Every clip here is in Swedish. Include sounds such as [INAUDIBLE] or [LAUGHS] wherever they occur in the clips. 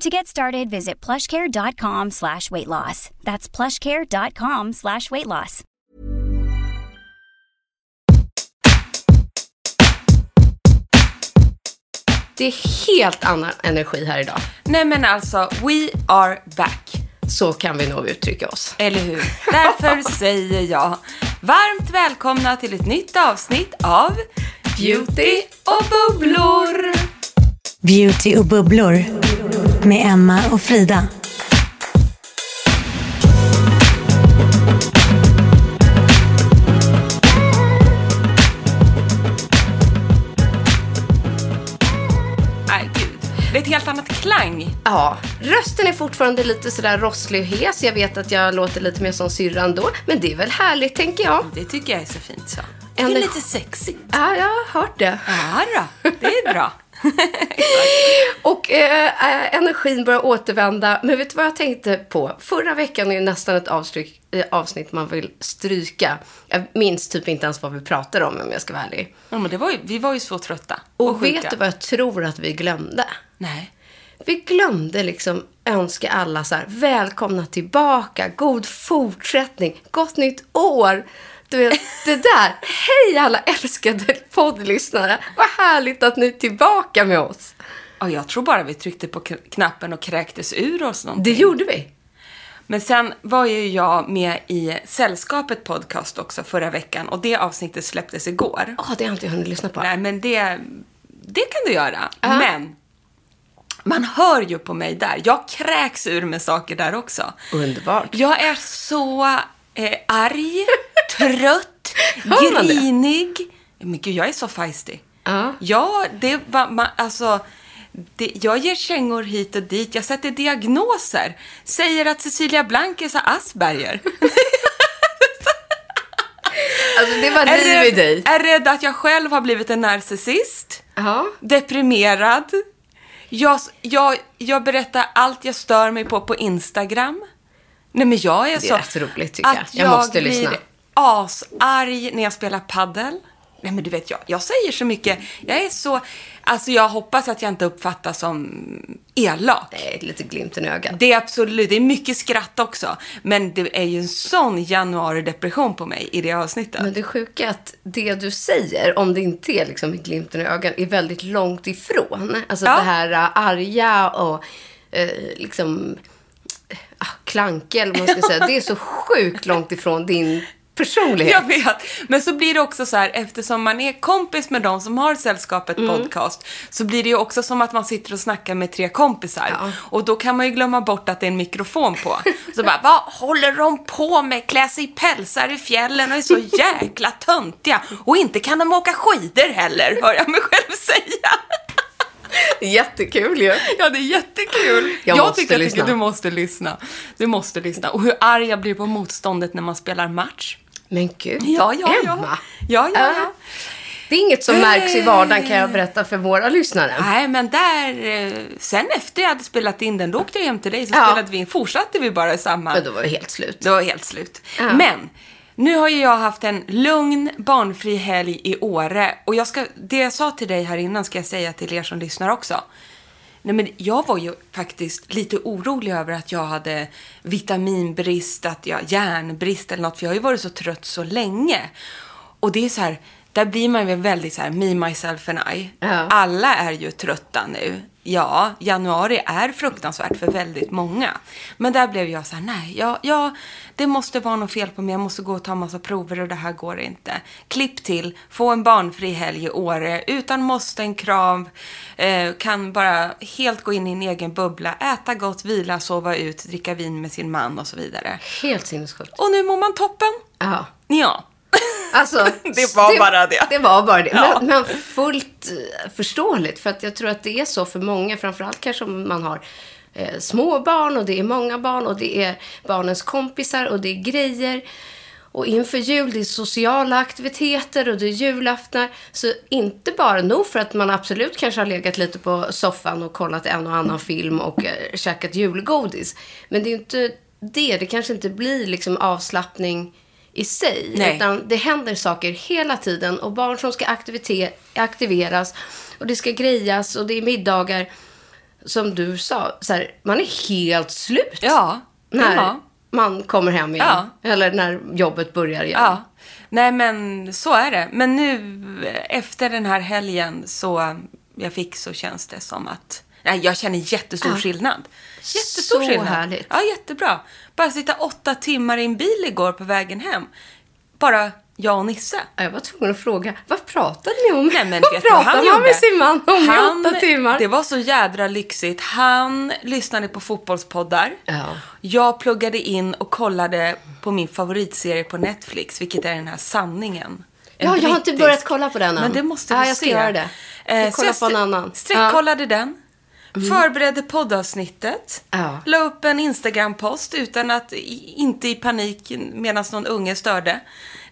To get started, visit plushcare.com slash weight loss. That's plushcare.com slash weight loss. Det är helt annan energi här idag. Nej men alltså, we are back. Så kan vi nog uttrycka oss. Eller hur? Därför [LAUGHS] säger jag varmt välkomna till ett nytt avsnitt av Beauty och bubblor. Beauty och bubblor med Emma och Frida. Gud, det är ett helt annat klang. Ja, rösten är fortfarande lite sådär rosslig och hes. Jag vet att jag låter lite mer som syrran då. Men det är väl härligt, tänker jag. Det tycker jag är så fint så. Det är lite sexigt. Ja, jag har hört det. Ja då, det är bra. [LAUGHS] Och eh, eh, energin börjar återvända. Men vet du vad jag tänkte på? Förra veckan är ju nästan ett avstryk, eh, avsnitt man vill stryka. Jag minns typ inte ens vad vi pratade om, om jag ska vara ärlig. Ja, men det var ju, vi var ju så trötta. Och, Och sjuka. vet du vad jag tror att vi glömde? Nej. Vi glömde liksom önska alla så här, välkomna tillbaka, god fortsättning, gott nytt år. Du vet, det där. Hej alla älskade poddlyssnare. Vad härligt att ni är tillbaka med oss. Ja, jag tror bara vi tryckte på knappen och kräktes ur oss någonting. Det gjorde vi. Men sen var ju jag med i Sällskapet podcast också förra veckan och det avsnittet släpptes igår. Ja, det har jag inte hunnit lyssna på. Nej, men det, det kan du göra. Men man hör ju på mig där. Jag kräks ur med saker där också. Underbart. Jag är så eh, arg, trött, det? grinig. Men gud, jag är så feisty. Ja. Ja, det var, man, alltså, det, jag ger kängor hit och dit. Jag sätter diagnoser. Säger att Cecilia Blankes har Asperger. [LAUGHS] Alltså, det var är, liv i dig. är rädd att jag själv har blivit en narcissist. Ja. Deprimerad. Jag, jag, jag berättar allt jag stör mig på på Instagram. Nej men jag är Det är så... rätt roligt, tycker jag. att Jag måste blir lyssna. Asarg när jag spelar paddel. Nej men du vet, jag, jag säger så mycket. Jag är så... Alltså jag hoppas att jag inte uppfattas som elak. Nej, lite glimten i ögat. Det är absolut, det är mycket skratt också. Men det är ju en sån januari-depression på mig i det avsnittet. Men det sjuka är att det du säger, om det inte är liksom glimten i ögat, är väldigt långt ifrån. Alltså Ja. det här äh, arga och eh, liksom ah, klanke, eller vad man ska säga. Det är så sjukt långt ifrån din personlighet. Jag vet. Men så blir det också så här, eftersom man är kompis med de som har Sällskapet Mm. podcast, så blir det ju också som att man sitter och snackar med tre kompisar. Ja. Och då kan man ju glömma bort att det är en mikrofon på. Så bara, vad håller de på med? Klä sig i pälsar i fjällen och är så jäkla töntiga. Och inte kan de åka skidor heller, hör jag mig själv säga. Jättekul ju. Ja, det är jättekul. Jag måste tycker, lyssna. tycker du måste lyssna. Du måste lyssna. Och hur arg jag blir på motståndet när man spelar match. Men gud, Ja, ja, ja. Emma. Ja, ja, ja. Det är inget som märks i vardagen kan jag berätta för våra lyssnare. Nej, men där... eh, Sen efter jag hade spelat in den, då åkte jag hem till dig, så Ja. spelade vi in. Fortsatte vi bara i samma... Men då var det helt slut. Det var helt slut. Ja. Men Nu har ju jag haft en lugn, barnfri helg i Åre. Och jag ska, det jag sa till dig här innan ska jag säga till er som lyssnar också. Nej, men jag var ju faktiskt lite orolig över att jag hade vitaminbrist, att jag järnbrist eller något. För jag har ju varit så trött så länge. Och det är så här, där blir man ju väldigt så här, me, myself and I. Ja. Alla är ju trötta nu. Ja, januari är fruktansvärt för väldigt många. Men där blev jag så här, nej, ja, ja, det måste vara något fel på mig. Jag måste gå och ta massa prover och det här går inte. Klipp till, få en barnfri helg i Åre utan måsten, krav, eh, kan bara helt gå in i en egen bubbla, äta gott, vila, sova ut, dricka vin med sin man och så vidare. Helt sinnessjukt. Och nu mår man toppen. Ja. Ja. Alltså, [LAUGHS] Det var bara det. Det var bara det. Ja. Men, men fullt eh, förståeligt. För att jag tror att det är så för många. Framförallt kanske om man har eh, små barn och det är många barn och det är barnens kompisar och det är grejer. Och inför jul, det är sociala aktiviteter och det är julaftnar. Så inte bara nog för att man absolut kanske har legat lite på soffan och kollat en och annan film och eh, käkat julgodis. Men det är ju inte det. Det kanske inte blir liksom avslappning i sig. Nej. Utan det händer saker hela tiden. Och barn som ska aktiveras. Och det ska grejas och det är middagar. Som du sa, så här, man är helt slut. Ja. När ja. man kommer hem igen. Ja. Eller när jobbet börjar igen. Ja, nej men så är det. Men nu efter den här helgen så jag fick så känns det som att nej, jag känner jättestor Ja. skillnad. Jättestor Så skillnad. härligt. Ja, jättebra. Bara sitta åtta timmar i en bil igår på vägen hem. Bara jag och Nisse. Jag var tvungen att fråga, vad pratade ni om? Nej, men vad pratar han man med sin man om Han- i åtta timmar? Det var så jädra lyxigt. Han lyssnade på fotbollspoddar. Ja. Jag pluggade in och kollade på min favoritserie på Netflix, vilket är den här Sanningen. En Ja, jag har inte börjat kolla på den än. Men det måste Ja, du jag ska se. göra det. Jag Eh, jag på en annan. Sträckkollade den. Förberedde poddavsnittet. Ja. La upp en Instagram-post utan att, inte i panik medan någon unge störde.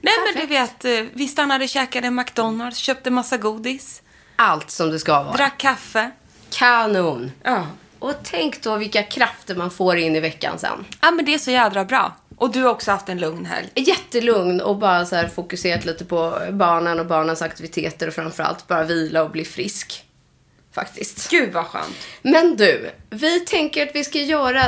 Nej, men du vet, eh, vi stannade och käkade McDonalds, köpte massa godis, Allt som det ska vara. drack kaffe. Kanon. Ja. Och tänk då vilka krafter man får in i veckan sen. Ja, men det är så jädra bra. Och du har också haft en lugn helg. Jättelugn och bara så här fokuserat lite på barnen och barnens aktiviteter och framförallt bara vila och bli frisk. Faktiskt. Gud vad skönt. Men du, vi tänker att vi ska göra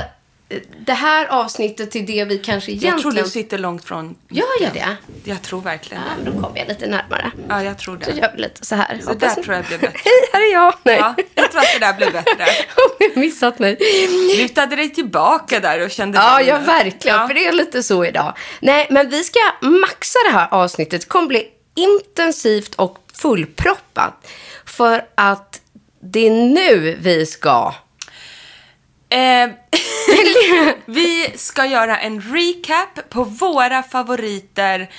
eh, det här avsnittet till det vi kanske egentligen... Jag tror du sitter långt från Gör jag det? Jag tror verkligen Ja, det. men då kommer jag lite närmare. Ja, jag tror Så det. gör vi lite så här. Så Hoppas där ni- tror jag blir bättre. [LAUGHS] Hej, här är jag. Nej. Ja, jag tror att det där blir bättre. [LAUGHS] Ni har missat mig. Lutade dig tillbaka där och kände... Ja, ja, verkligen. Ja. För det är lite så idag. Nej, men vi ska maxa det här avsnittet. Det kommer bli intensivt och fullproppat. För att det är nu vi ska... Eh, vi ska göra en recap på våra favoriter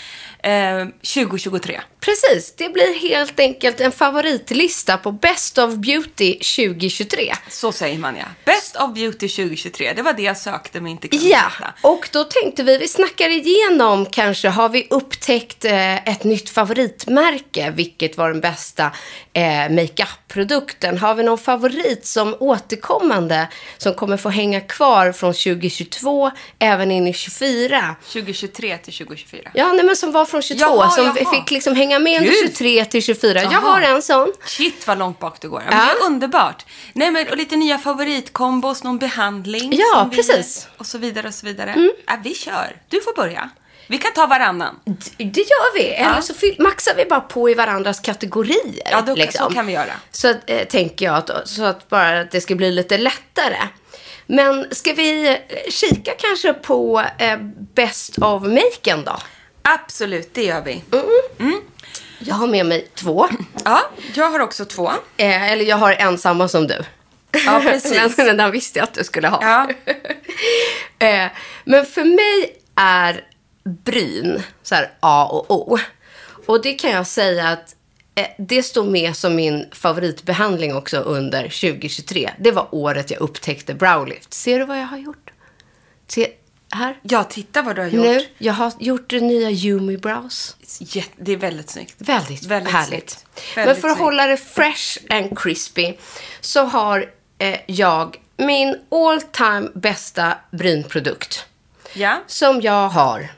eh, 2023. Precis, det blir helt enkelt en favoritlista på Best of Beauty 2023. Så säger man ja. Best of Beauty 2023. Det var det jag sökte men inte kunde Ja, hitta. och då tänkte vi, vi snackar igenom kanske, har vi upptäckt eh, ett nytt favoritmärke? Vilket var den bästa eh, makeup-produkten? Har vi någon favorit som återkommande, som kommer få hänga kvar från 2022 även in i 2024? 2023 till 2024. Ja, nej, men som var från 22, Jaha, som jaha. fick liksom hänga med under Gud. 23 till 24. Jag Jaha. har en sån. Shit vad långt bak du går. Ja. Men Ja. Det är underbart. Nej men och lite nya favoritkombos, någon behandling. Ja, vi- precis. Mm. Och så vidare och så vidare. Ja, vi kör. Du får börja. Vi kan ta varannan. Det gör vi. Eller så fyll, maxar vi bara på i varandras kategorier. Ja, då, liksom. så kan vi göra. Så eh, tänker jag, att, så att bara att det ska bli lite lättare. Men ska vi eh, kika kanske på eh, Best of Maken då? Absolut, det gör vi. Jag har med mig två. Ja, jag har också två. Eh, eller jag har en samma som du. Ja, precis. [LAUGHS] men, den visste jag att du skulle ha. Ja. [LAUGHS] eh, men för mig är bryn så här A och O. Och det kan jag säga att det står med som min favoritbehandling också under 2023. Det var året jag upptäckte Browlift. Ser du vad jag har gjort? Se, här. Ja, titta vad du har gjort. Nu, jag har gjort det nya Yumi Brows. Jätte- Det är väldigt snyggt. Väldigt, Väldigt härligt. snyggt. Men för att snyggt. hålla det fresh and crispy så har eh, jag min all time bästa brynprodukt. Ja. Som jag har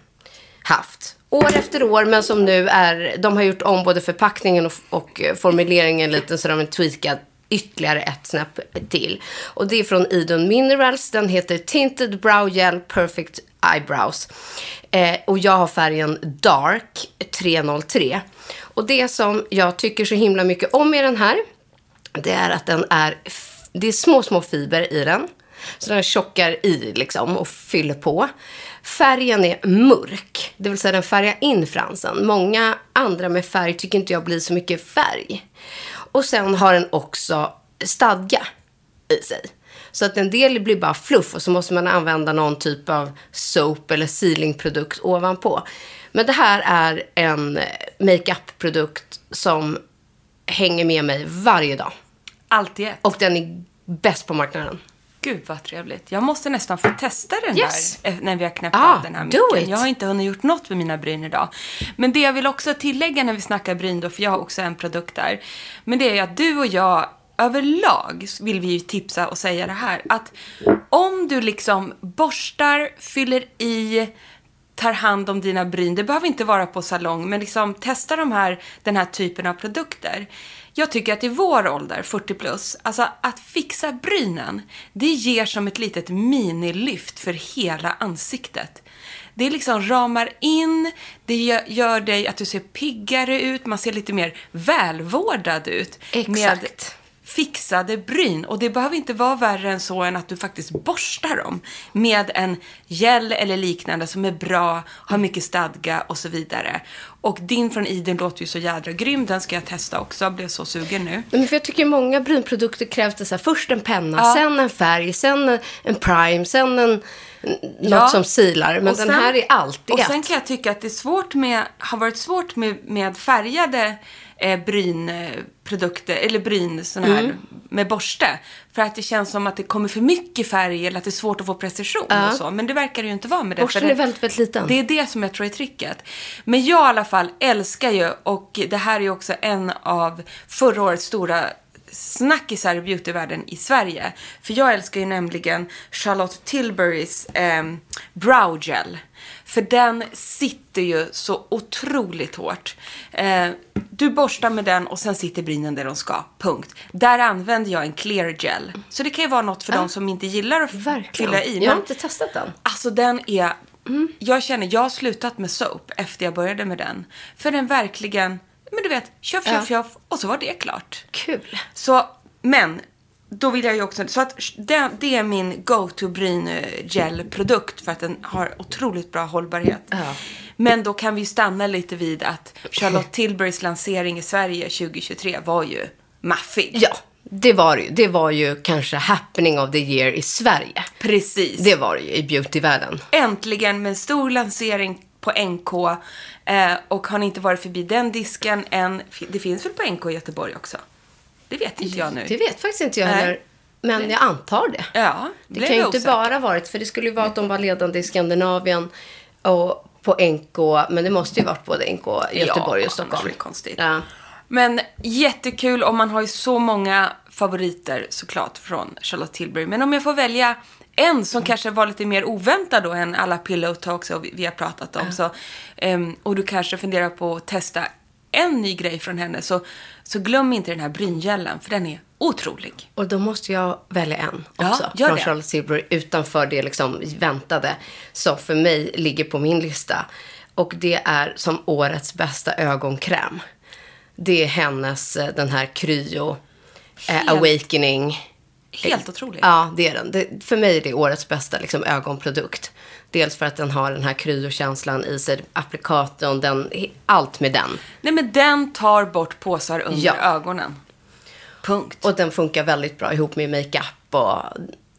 haft år efter år, men som nu är, de har gjort om både förpackningen och, och eh, formuleringen lite så de har tweakat ytterligare ett snäpp till. Och det är från Idun Minerals. Den heter Tinted Brow Gel Perfect Eyebrows. Eh, och jag har färgen Dark 303. Och det som jag tycker så himla mycket om i den här, det är att den är, det är små, små fiber i den. Så den tjockar i liksom och fyller på. Färgen är mörk, det vill säga den färgar in fransen. Många andra med färg tycker inte jag blir så mycket färg. Och sen har den också stadga i sig. Så att en del blir bara fluff och så måste man använda någon typ av soap eller sealingprodukt ovanpå. Men det här är en makeup-produkt som hänger med mig varje dag. Alltid. Och den är bäst på marknaden. Gud vad trevligt. Jag måste nästan få testa den Yes. där eh, när vi har knäppt Ah, av den här micken. Jag har inte hunnit gjort något med mina bryn idag. Men det jag vill också tillägga när vi snackar bryn då, för jag har också en produkt där. Men det är att du och jag överlag vill vi ju tipsa och säga det här. Att om du liksom borstar, fyller i, tar hand om dina bryn. Det behöver inte vara på salong, men liksom testa de här, den här typen av produkter. Jag tycker att i vår ålder, 40 plus, alltså att fixa brynen, det ger som ett litet minilyft för hela ansiktet. Det liksom ramar in, det gör, dig att du ser piggare ut, man ser lite mer välvårdad ut. Med Exakt fixade bryn. Och det behöver inte vara värre än så än att du faktiskt borstar dem med en gel eller liknande som är bra, har mycket stadga och så vidare. Och din från Iden låter ju så jädra grym. Den ska jag testa också. Jag blev så sugen nu. Men för jag tycker många brynprodukter krävs det så här, först en penna, Ja. sen en färg, sen en- prime, sen en, n- Ja. något som silar. Men Och den sen- här är alltid Och ett. sen kan jag tycka att det är svårt med, har varit svårt med, med färgade eh, brynprodukter, eller bryn såna här, Mm. med borste. För att det känns som att det kommer för mycket färg eller att det är svårt att få precision och så. Men det verkar det ju inte vara med det. Borsten för det- är väldigt, väldigt liten. Det är det som jag tror är tricket. Men jag i alla fall älskar ju, och det här är ju också en av förra årets stora snackisar i beautyvärlden i Sverige. För jag älskar ju nämligen Charlotte Tilburys eh, brow gel. För den sitter ju så otroligt hårt. Eh, du borstar med den och sen sitter brynen där de ska. Punkt. Där använder jag en clear gel. Så det kan ju vara något för de som inte gillar att Verkligen. fylla i. Jag har Men- inte testat den. Alltså den är... Jag känner, jag har slutat med soap efter jag började med den. För den verkligen, men du vet, tjoff, Ja. tjoff, tjoff och så var det klart. Kul. Så, men, då vill jag ju också, så att det, det är min go-to bryn eh, gel-produkt för att den har otroligt bra hållbarhet. Ja. Men då kan vi stanna lite vid att Charlotte [LAUGHS] Tilburys lansering i Sverige 2023 var ju maffig. Ja, det var det ju. Det var ju kanske happening of the year i Sverige. Precis. Det var det ju i beautyvärlden. äntligen med en stor lansering på NK. Eh, och har ni inte varit förbi den disken än, det finns väl på NK i Göteborg också? Det vet inte jag nu. Det vet faktiskt inte jag heller. Men jag antar det. Ja, Det kan ju inte bara varit, för det skulle ju vara att de var ledande i Skandinavien och på NK, men det måste ju varit både NK, Göteborg Ja, och Stockholm. är det konstigt. Ja. Men jättekul och man har ju så många favoriter såklart från Charlotte Tilbury. Men om jag får välja en som kanske var lite mer oväntad då än alla pillow talks vi, har pratat om. Så, ehm, och du kanske funderar på att testa en ny grej från henne så, så glöm inte den här bryngällen för den är otrolig. Och då måste jag välja en Ja, också. gör från det. Charlotte Tilbury utanför det liksom väntade. Som för mig ligger på min lista. Och det är som årets bästa ögonkräm. Det är hennes, eh, den här Kryo eh, Awakening. Helt otrolig. Ja, det är den. Det, för mig är det årets bästa liksom, ögonprodukt. Dels för att den har den här kryokänslan i sig, applikatorn, den, allt med den. Nej men den tar bort påsar under Ja. ögonen. Punkt. Och den funkar väldigt bra ihop med makeup och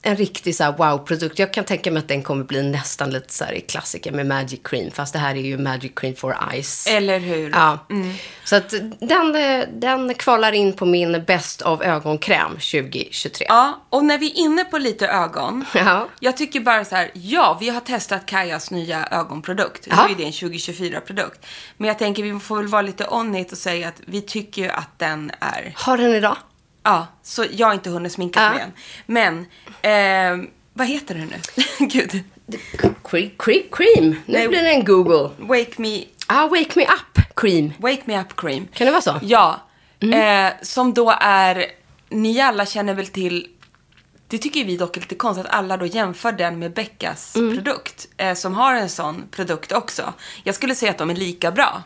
en riktig så wow-produkt. Jag kan tänka mig att den kommer bli nästan lite så här i klassiker med Magic Cream. Fast det här är ju Magic Cream for Eyes. Eller hur? Ja. Så att den, eh, den kvalar in på min bäst av ögonkräm 2023. Ja, och när vi är inne på lite ögon. [LAUGHS] Ja. Jag tycker bara så här, ja, vi har testat Kajas nya ögonprodukt. Nu Ja. är det en 2024-produkt. Men jag tänker vi får väl vara lite on it och säga att vi tycker ju att den är, Har den idag? Ja, så jag har inte hunnit sminka Ja. mig än. Men, eh, vad heter den nu? [LAUGHS] Gud. Cream, cream, cream. Nu Nej. blir det en Google. Wake me, Ah, Wake Me Up Cream. Wake Me Up Cream. Kan det vara så? Ja. Eh, som då är, ni alla känner väl till, det tycker vi dock är lite konstigt att alla då jämför den med Beckas produkt. Eh, som har en sån produkt också. Jag skulle säga att de är lika bra.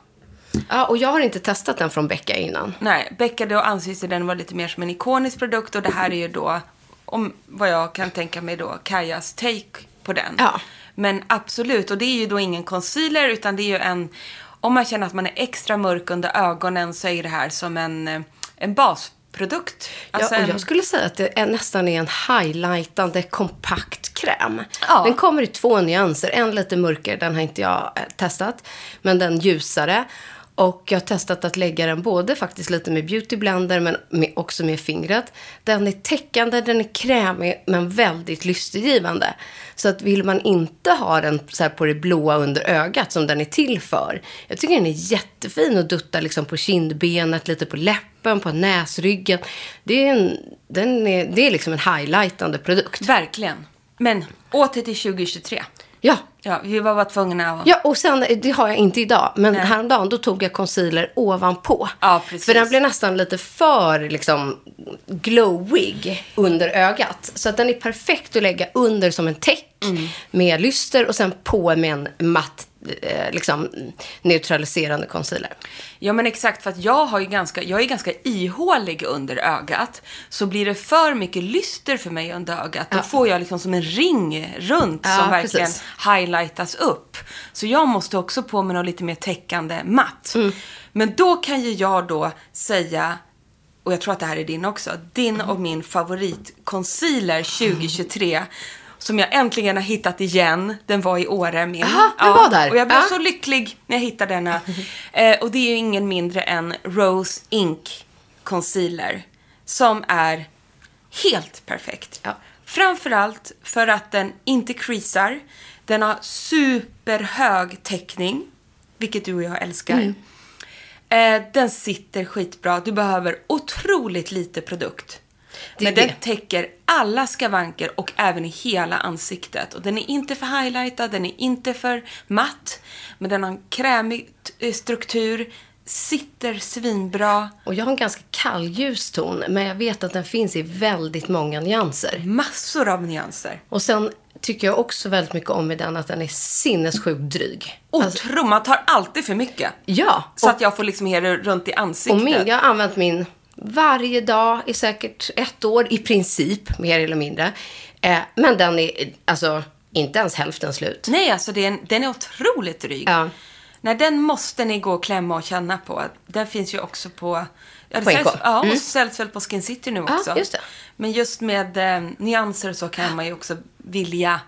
Ja, och jag har inte testat den från Becka innan. Nej, Becka då anses ju den vara lite mer som en ikonisk produkt och det här är ju då, om vad jag kan tänka mig då, Kajas take på den. Ja. Men absolut, och det är ju då ingen concealer utan det är ju en, om man känner att man är extra mörk under ögonen så är det här som en, eh, en basprodukt. Alltså ja, och jag skulle säga att det är nästan är en highlightande kompakt kräm. Ja. Den kommer i två nyanser. En lite mörkare, den har inte jag eh, testat. Men den ljusare. Och jag har testat att lägga den både faktiskt lite med beauty blender men med, också med fingret. Den är täckande, den är krämig men väldigt lystergivande. Så att vill man inte ha den så på det blåa under ögat som den är till för. Jag tycker den är jättefin att dutta liksom på kindbenet, lite på läppen, på näsryggen. Det är, en, den är, det är liksom en highlightande produkt. Verkligen. Men åter till 2023. Ja, Ja, vi var bara tvungna att... Ja, och sen, det har jag inte idag, men Nej. häromdagen då tog jag concealer ovanpå. Ja, precis. För den blev nästan lite för liksom glowig under ögat. Så att den är perfekt att lägga under som en täck Mm. med lyster och sen på med en matt eh, liksom, neutraliserande concealer. Ja men exakt, för att jag, har ju ganska, jag är ganska ihålig under ögat. Så blir det för mycket lyster för mig under ögat, då får jag liksom som en ring runt Ja, som verkligen precis. Highlightas upp. Så jag måste också på med något lite mer täckande matt. Mm. Men då kan ju jag då säga, och jag tror att det här är din också, din och min favorit concealer 2023. Som jag äntligen har hittat igen. Den var i Åre min. Jaha, den var där. Och jag blev Ja. så lycklig när jag hittade denna. Eh, och det är ju ingen mindre än Rose Ink Concealer. Som är helt perfekt. Ja. Framförallt för att den inte creasar. Den har superhög täckning. Vilket du och jag älskar. Mm. Eh, den sitter skitbra. Du behöver otroligt lite produkt. Det Men den det. täcker alla skavanker och även i hela ansiktet. Och den är inte för highlightad, den är inte för matt. Men den har en krämig eh, struktur, sitter svinbra. Och jag har en ganska kallljus ton, men jag vet att den finns i väldigt många nyanser. Massor av nyanser. Och sen tycker jag också väldigt mycket om i den att den är sinnessjukt dryg. Alltså, Otro, man tar alltid för mycket. ja, Så och, att jag får liksom hela runt i ansiktet. och min, jag har använt min varje dag i säkert ett år i princip, mer eller mindre. Eh, men den är alltså inte ens hälften slut. Nej, alltså den, den är otroligt dryg. Ja. Nej, den måste ni gå och klämma och känna på. Den finns ju också på... Ja, det På säljs, ja Mm. och säljs väl på Skin City nu Ja, också. just det. Men just med eh, nyanser och så kan man ju också vilja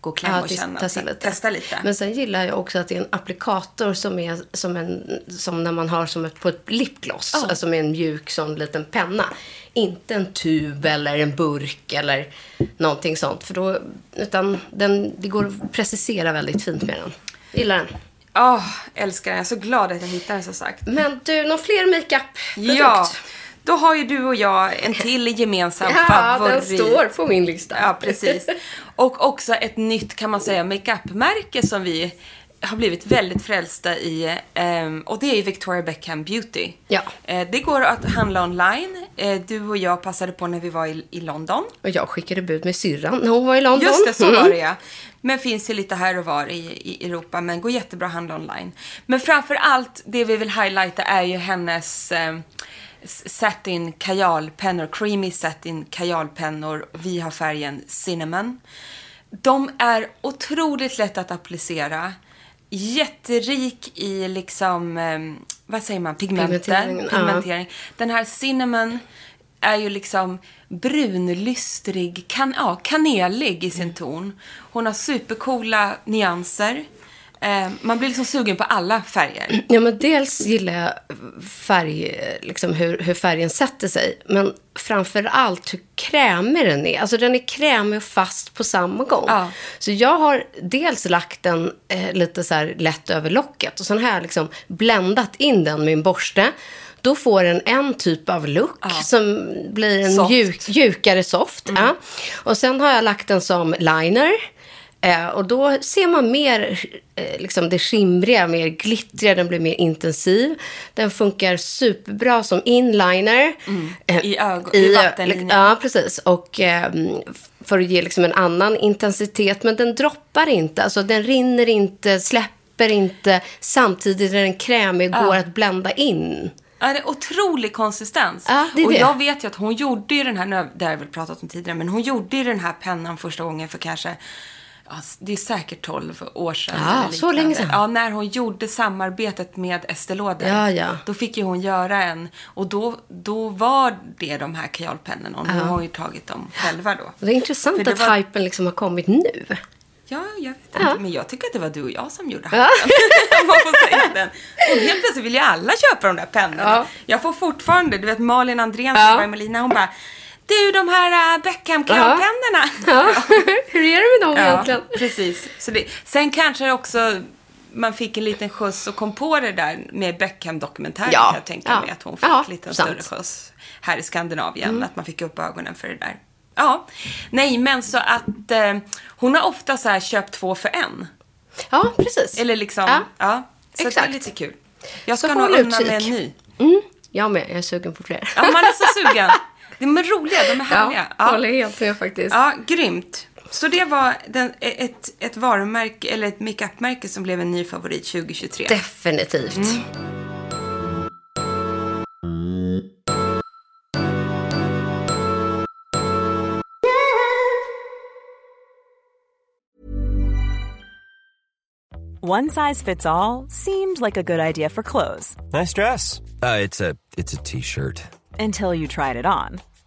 gå och klämma och tes- känna. testa lite. Testa lite. Men sen gillar jag också att det är en applikator som är som, en, som när man har som ett, på ett lipgloss. Ja. Alltså med en mjuk sån liten penna. Inte en tub eller en burk eller någonting sånt. För då, utan den, det går att precisera väldigt fint med den. Gillar den. Åh, älskar den. Jag är så glad att jag hittade den som sagt. Men du, någon fler makeup-produkt? Ja, då har ju du och jag en till gemensam [LAUGHS] Ja, favorit. den står på min lista. Ja, precis. Och också ett nytt, kan man säga, makeupmärke som vi har blivit väldigt frälsta i. ehm, och det är Victoria Beckham Beauty. Ja. Eh, det går att handla online. Eh, du och jag passade på när vi var i, London. Och jag skickade bud med syrran när hon var i London. Just det, så Mm. var det ja. Men finns ju lite här och var i, i Europa, men går jättebra att handla online. Men framför allt, det vi vill highlighta är ju hennes eh, satin kajalpennor, creamy satin kajalpennor. Vi har färgen cinnamon. De är otroligt lätta att applicera. Jätterik i liksom, eh, vad säger man, ja. Pigmentering. Den här cinnamon är ju liksom brunlystrig, kan, ja, kanelig i sin Mm. ton. Hon har supercoola nyanser. Eh, man blir liksom sugen på alla färger. [CLEARS THROAT] Ja, men dels gillar jag färg, liksom hur, hur färgen sätter sig. Men framför allt hur krämig den är. Alltså den är krämig och fast på samma gång. Ja. Så jag har dels lagt den eh, lite så här lätt över locket. Och sen har jag liksom bländat in den med en borste. Då får den en typ av look som blir en mjuk, mjukare soft. Ja. Och sen har jag lagt den som liner. Eh, och då ser man mer, eh, liksom det skimriga, mer glittriga, den blir mer intensiv. Den funkar superbra som inliner. Eh, I ögon- i vattenlinjen. Ja, precis. Och eh, för att ge liksom en annan intensitet. Men den droppar inte, alltså den rinner inte, släpper inte. Samtidigt är den krämig, går att blända in. Ja, det är otrolig konsistens. Ja, det är och det. jag vet ju att hon gjorde ju den här, det har jag väl pratat om tidigare, men hon gjorde ju den här pennan första gången för kanske, det är säkert 12 år sedan. Ja, så länge sedan. Ja, när hon gjorde samarbetet med Estée Lauder. Ja, ja. Då fick ju hon göra en, och då, då var det de här kajalpennorna. Och nu har hon ju tagit dem själva då. Det är intressant För att var- hypen liksom har kommit nu. Ja, jag vet Ja. inte. Men jag tycker att det var du och jag som gjorde hypen. Om man får säga den. Och helt plötsligt vill ju alla köpa de där pennorna. Ja. Jag får fortfarande, du vet Malin Andrén Ja. som var i Melina, hon bara Du, de här uh, beckham kajalpennorna Ja. [LAUGHS] Hur är det med dem Ja, egentligen? precis. Så det, sen kanske också man fick en liten skjuts och kom på det där med Beckham-dokumentären Ja, kan jag tänka ja. mig att hon fick Ja, lite. Mm. större skjuts här i Skandinavien. Att man fick upp ögonen för det där. Ja, nej men så att eh, hon har ofta så här köpt två för en. Ja, precis. Eller liksom, Ja, ja. så det är exakt. lite kul. Jag ska nog unna mig en ny. Mm, jag med. Jag är sugen på fler. Ja, man är så sugen. [LAUGHS] De är roliga, de är härliga. Ja, håller helt med faktiskt. Ja, grymt. Så det var den, ett, ett varumärke, eller ett makeupmärke som blev en ny favorit 2023. Definitivt. Mm. One size fits all seemed like a good idea for clothes Nice dress. Uh, it's a it's a t-shirt. until you tried it on.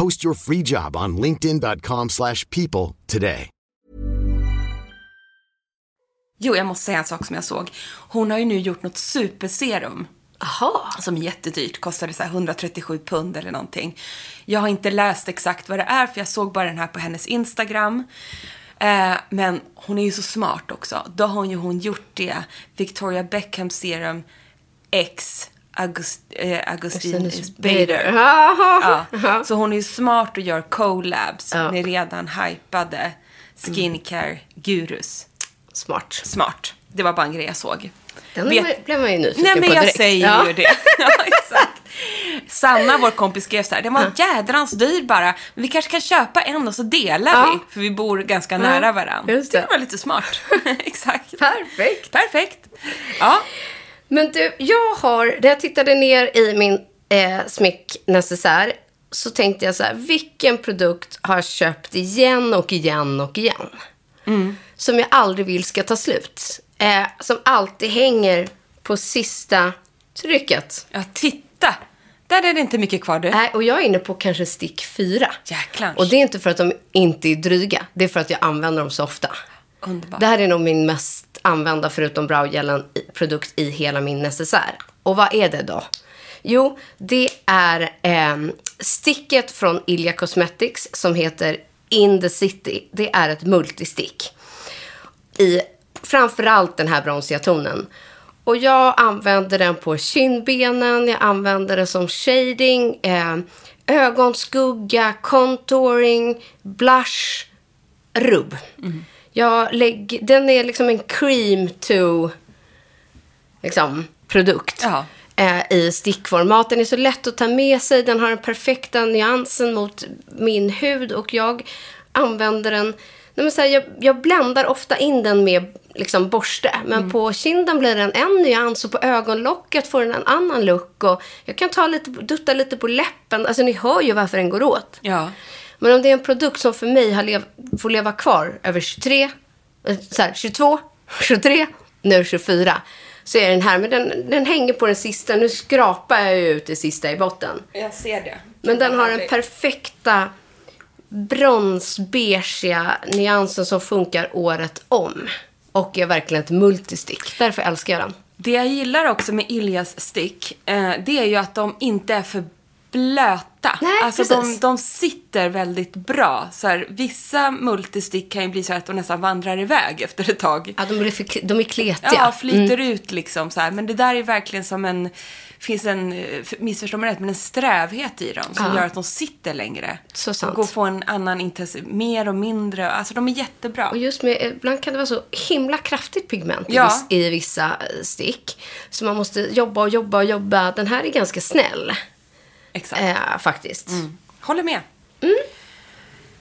Post your free job on linkedin.com/people slash people today. Jo, jag måste säga en sak som jag såg. Hon har ju nu gjort något superserum. Jaha. Som är jättedyrt, kostade så här 137 pund eller någonting. Jag har inte läst exakt vad det är, för jag såg bara den här på hennes Instagram. Eh, men hon är ju så smart också. Då har ju hon gjort det, Victoria Beckham Serum X August, eh, Augustin Augustinus Bader. Ja. [LAUGHS] Så hon är ju smart och gör collabs med redan hypade skincare-gurus. Smart. Smart. Det var bara en grej jag såg. Den Vet- blev man ju nyfiken Nej, men på jag direkt. säger ja. ju det. [LAUGHS] Ja, exakt. Sanna, vår kompis, skrev så här. Den var jädrans dyr bara. Men vi kanske kan köpa en och så delar Ja. vi. För vi bor ganska nära varandra. just det. var lite smart. [LAUGHS] exakt. Perfekt. Perfekt. Ja. Men du, jag har, när jag tittade ner i min eh, smycknecessär så tänkte jag så här, vilken produkt har jag köpt igen och igen och igen? Som jag aldrig vill ska ta slut. Eh, som alltid hänger på sista trycket. ja, titta. Där är det inte mycket kvar du. Nej, och jag är inne på kanske stick fyra. Jäklar. Och det är inte för att de inte är dryga. Det är för att jag använder dem så ofta. Underbart. Det här är nog min mest använda, förutom browgelen, produkt i hela min necessär. Och vad är det då? Jo, det är eh, sticket från Ilja Cosmetics som heter In the City. Det är ett multistick. I framförallt den här bronsiga tonen. Och jag använder den på kindbenen, jag använder den som shading, eh, ögonskugga, contouring, blush, rubb. Mm. Jag lägger, den är liksom en cream to liksom, produkt. Ja. Eh, I stickformat. Den är så lätt att ta med sig. Den har den perfekta nyansen mot min hud. Och jag använder den... Nej men så här, jag, jag bländar ofta in den med liksom, borste. Men på kinden blir den en nyans. Och på ögonlocket får den en annan look. Och jag kan ta lite, dutta lite på läppen. Alltså ni hör ju varför den går åt. Ja. Men om det är en produkt som för mig har lev, får leva kvar över 23, eh, så här, 22, 23, nu 24. Så är den här, men den, den hänger på den sista. Nu skrapar jag ju ut det sista i botten. Jag ser det. Men den har den perfekta bronsbeiga nyansen som funkar året om. Och är verkligen ett multistick. Därför älskar jag den. Det jag gillar också med Iljas stick, eh, det är ju att de inte är för blöta. Nej, alltså de, de sitter väldigt bra. Så här, vissa multistick kan ju bli så här att de nästan vandrar iväg efter ett tag. Ja, de är, för, de är kletiga. Ja, flyter Mm. ut liksom så här. Men det där är verkligen som en, finns en, eh, missförstå mig rätt, men en strävhet i dem som Ja. gör att de sitter längre. Så sant. Och går få en annan intensitet, mer och mindre. Alltså de är jättebra. Och just med, ibland kan det vara så himla kraftigt pigment i, Ja. i vissa eh, stick. Så man måste jobba och jobba och jobba. Den här är ganska snäll. Exakt. Eh, faktiskt. Håller med.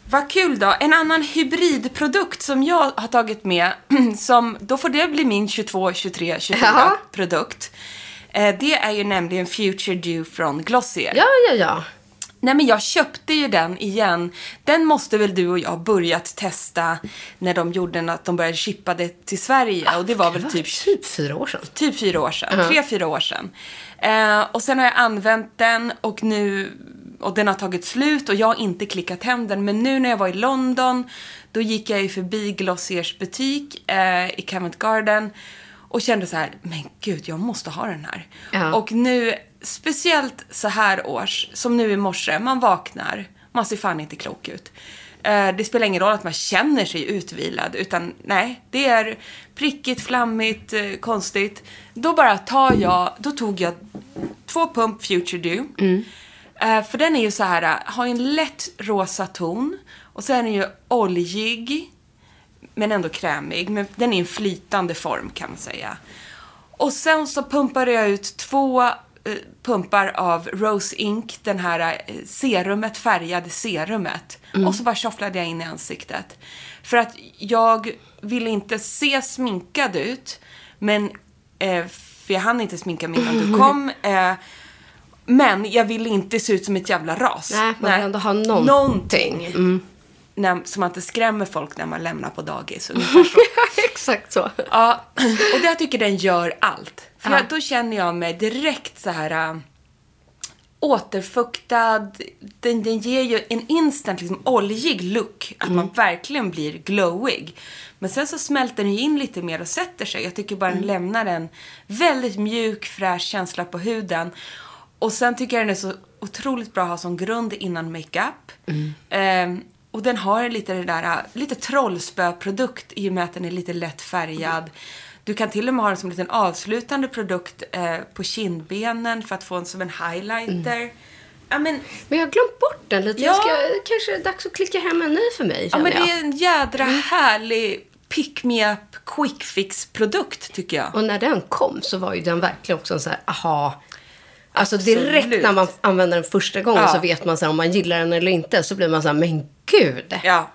Vad kul då. En annan hybridprodukt som jag har tagit med, [CLEARS THROAT] som, då får det bli min 22, 23, 24 Ja. produkt. Eh, det är ju nämligen Future Dew från Glossier. Ja, ja, ja. Nej men jag köpte ju den igen. Den måste väl du och jag börjat testa när de gjorde att de började shippa det till Sverige. och det var väl typ typ fyra år sedan. Typ fyra år sedan. Tre, fyra år sedan. Eh, och sen har jag använt den och nu... Och den har tagit slut och jag har inte klickat hem den. Men nu när jag var i London, då gick jag ju förbi Glossiers butik eh, i Covent Garden. Och kände så här, men gud, jag måste ha den här. Ja. Och nu, speciellt så här års, som nu i morse, man vaknar, man ser fan inte klok ut. Eh, Det spelar ingen roll att man känner sig utvilad, utan nej, det är prickigt, flammigt, eh, konstigt. Då bara tar jag, då tog jag två pump Future Dew. Eh, För den är ju så här, har en lätt rosa ton och så är den ju oljig, men ändå krämig. Men den är en flytande form kan man säga. Och sen så pumpade jag ut två pumpar av Rose Ink, den här eh, serumet, färgade serumet. Och så bara tjofflade jag in i ansiktet. För att jag ville inte se sminkad ut, men eh, för jag hann inte sminka mig innan du [LAUGHS] kom. Eh, men jag ville inte se ut som ett jävla ras. Nej, man vill ändå ha någonting. Någonting. När, så man inte skrämmer folk när man lämnar på dagis. Så. [LAUGHS] Exakt så. Ja, och det jag tycker den gör allt. För Ja. jag, då känner jag mig direkt så här äh, återfuktad. Den, den ger ju en instant liksom, oljig look. Att man verkligen blir glowig. Men sen så smälter den ju in lite mer och sätter sig. Jag tycker bara den lämnar en väldigt mjuk, fräsch känsla på huden. Och sen tycker jag den är så otroligt bra att ha som grund innan makeup. Ehm, och den har lite det där, äh, lite trollspöprodukt i och med att den är lite lätt färgad. Du kan till och med ha den som en liten avslutande produkt eh, på kindbenen för att få den som en highlighter. Ja, men, Men jag har glömt bort den lite. Jag Ja. ska, kanske är det dags att klicka hem en ny för mig, ja, men jag. det är en jädra härlig pick me up quick fix produkt tycker jag. Och när den kom så var ju den verkligen också en så här, aha. Alltså Absolut. direkt när man använder den första gången Ja. så vet man så här, om man gillar den eller inte. Så blir man så här, men gud. Ja.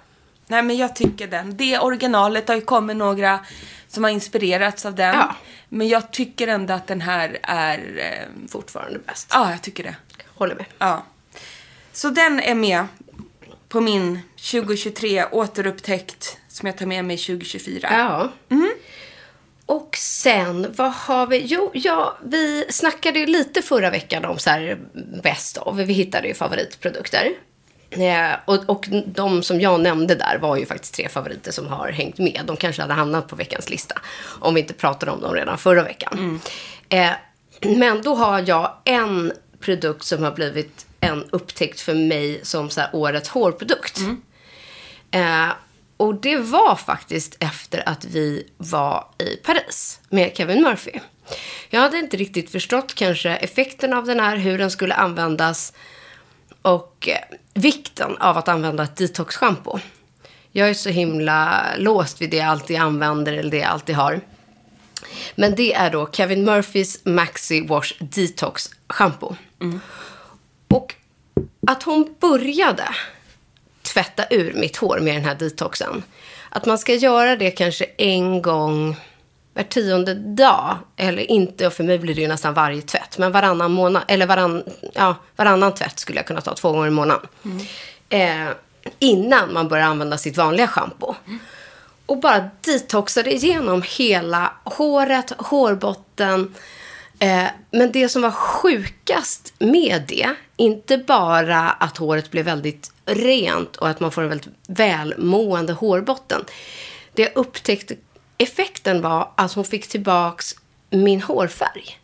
Nej, men jag tycker den. Det originalet har ju kommit några som har inspirerats av den. Ja. Men jag tycker ändå att den här är... Eh, Fortfarande bäst. ja, jag tycker det. Håller med. Ja. Så den är med på min 2023 återupptäckt som jag tar med mig 2024. Ja. Och sen, vad har vi? Jo, ja, vi snackade ju lite förra veckan om så här bäst av. Vi hittade ju favoritprodukter. Eh, och, och de som jag nämnde där var ju faktiskt tre favoriter som har hängt med. De kanske hade hamnat på veckans lista om vi inte pratade om dem redan förra veckan. Eh, men då har jag en produkt som har blivit en upptäckt för mig som så årets hårprodukt. Eh, och det var faktiskt efter att vi var i Paris med Kevin Murphy. Jag hade inte riktigt förstått kanske effekten av den här, hur den skulle användas. och eh, vikten av att använda ett detox-shampoo. Jag är så himla låst vid det jag alltid använder eller det jag alltid har. Men det är då Kevin Murphys Maxi Wash Detox Shampoo. Och att hon började tvätta ur mitt hår med den här detoxen. Att man ska göra det kanske en gång var tionde dag. Eller inte, och för mig blir det ju nästan varje tvätt. Men varannan månad, eller varann, ja, varannan tvätt skulle jag kunna ta två gånger i månaden. Eh, innan man börjar använda sitt vanliga shampoo. Och bara detoxade igenom hela håret, hårbotten. Eh, men det som var sjukast med det, inte bara att håret blev väldigt rent och att man får en väldigt välmående hårbotten. Det jag upptäckte effekten var att hon fick tillbaks min hårfärg.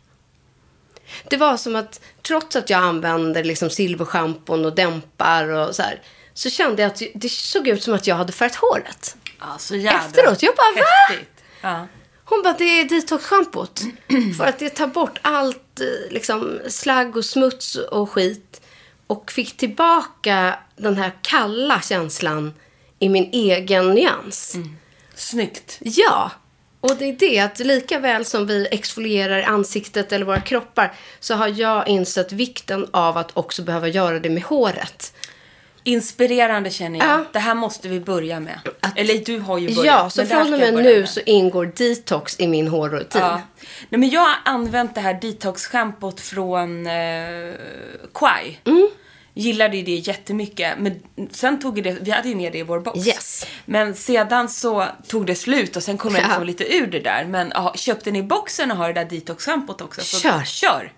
Det var som att trots att jag använde liksom silverschampon och dämpar och så här, så kände jag att det såg ut som att jag hade färgat håret. Ja, så jävla Efteråt, jag bara, va? häftigt. Ja. Hon bara, det är detox-schampot. [CLEARS THROAT] För att det tar bort allt eh, liksom, slagg och smuts och skit. Och fick tillbaka den här kalla känslan i min egen nyans. Snyggt. Ja. Och det är det att lika väl som vi exfolierar ansiktet eller våra kroppar så har jag insett vikten av att också behöva göra det med håret. Inspirerande känner jag. Ja. Det här måste vi börja med. Eller du har ju börjat. Ja, så från och med nu så ingår detox i min hårrutin. Ja. Nej, men jag har använt det här detox-schampot från eh, Quai. Mm. Gillade ju det jättemycket. Men sen tog det, vi hade ju med det i vår box. Yes. Men sedan så tog det slut och sen kom jag Ja. liksom lite ur det där. Men ja, köpte ni boxen och har det där detox-schampot också. Så Kör. Kör!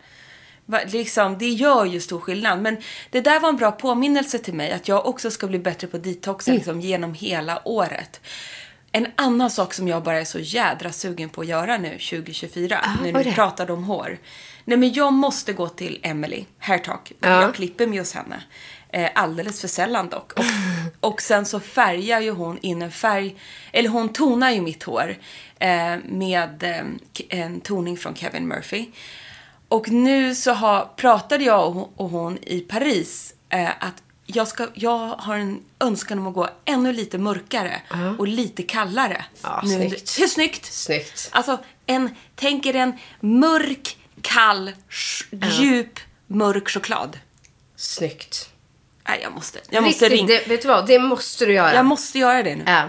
Liksom, det gör ju stor skillnad. Men det där var en bra påminnelse till mig att jag också ska bli bättre på detoxen Mm. liksom, genom hela året. En annan sak som jag bara är så jädra sugen på att göra nu 2024, nu vad när är vi pratar om hår. Nej men jag måste gå till Emily Hairtalk. Ja. Jag klipper mig hos henne. Eh, alldeles för sällan dock. Och, [LAUGHS] och sen så färgar ju hon in en färg, eller hon tonar ju mitt hår eh, med eh, en toning från Kevin Murphy. Och nu så har, pratade jag och hon, och hon i Paris eh, att jag, ska, jag har en önskan om att gå ännu lite mörkare och lite kallare. Ja, nu, snyggt. Hur snyggt? Snyggt. Alltså, en, tänk er en mörk, kall, sh- djup, mörk choklad. Snyggt. Nej, jag måste, jag måste ringa. det, vet du vad? Det måste du göra. Jag måste göra det nu. Ja.